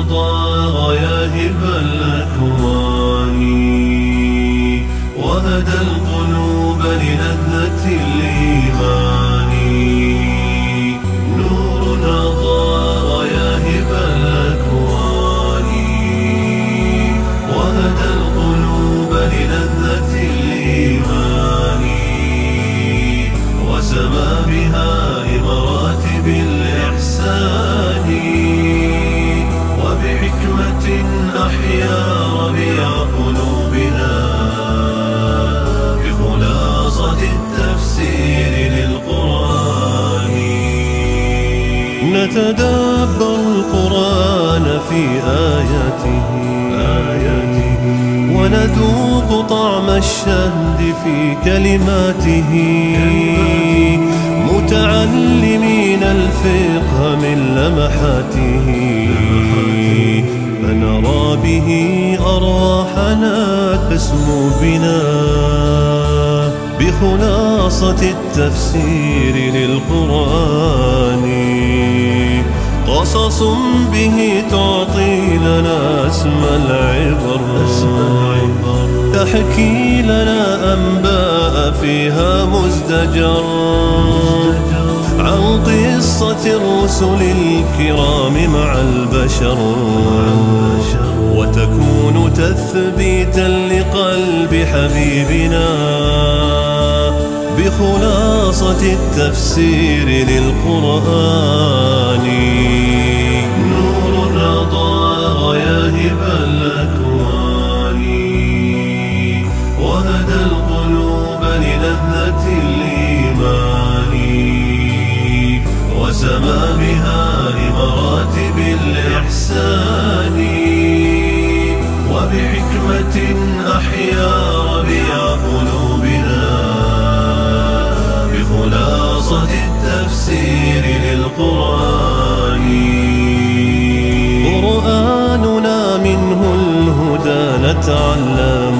مضى ياهب الأكوان. وهدى القلوب للذة الإيمان. أحيا ربيع قلوبنا بخلاصة التفسير للقرآن. نتدبر القرآن في آياته آياته ونذوق طعم الشهد في كلماته. متعلمين الفقه من لمحاته. فنرى به أرواحنا تسمو بنا بخلاصة التفسير للقرآن. قصص به تعطي لنا اسم العبر. تحكي لنا أنباء فيها مزدجر. عن قصة الرسل الكرام مع البشر. وتكون تثبيتا لقلب حبيبنا بخلاصة التفسير للقرآن. وسما بها لمراتب الإحسان. وبحكمة أحيا ربيع قلوبنا. بخلاصة التفسير للقرآن. قرآننا منه الهدى نتعلم.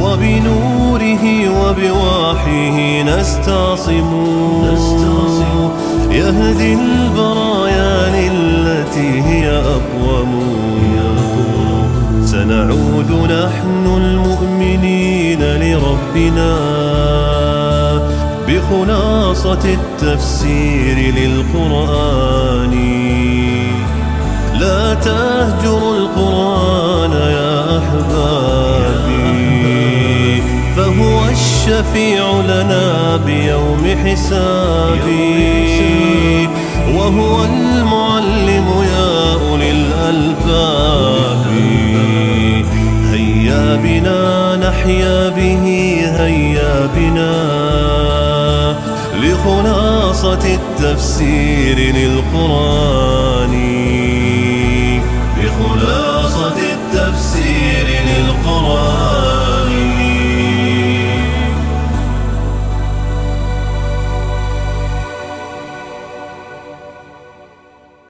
وبنوره وبوحيه نستعصم. يهدي البرايا للتي هي أقوم. سنعود نحن المؤمنين لربنا بخلاصة التفسير للقرآن. لا تهجروا القرآن يا أحبابي فهو الشفيع لنا بيوم حسابي. وهو المعلم يا أولي الألباب. هيا بنا نحيا به هيا بنا. لخلاصة التفسير للقرآن.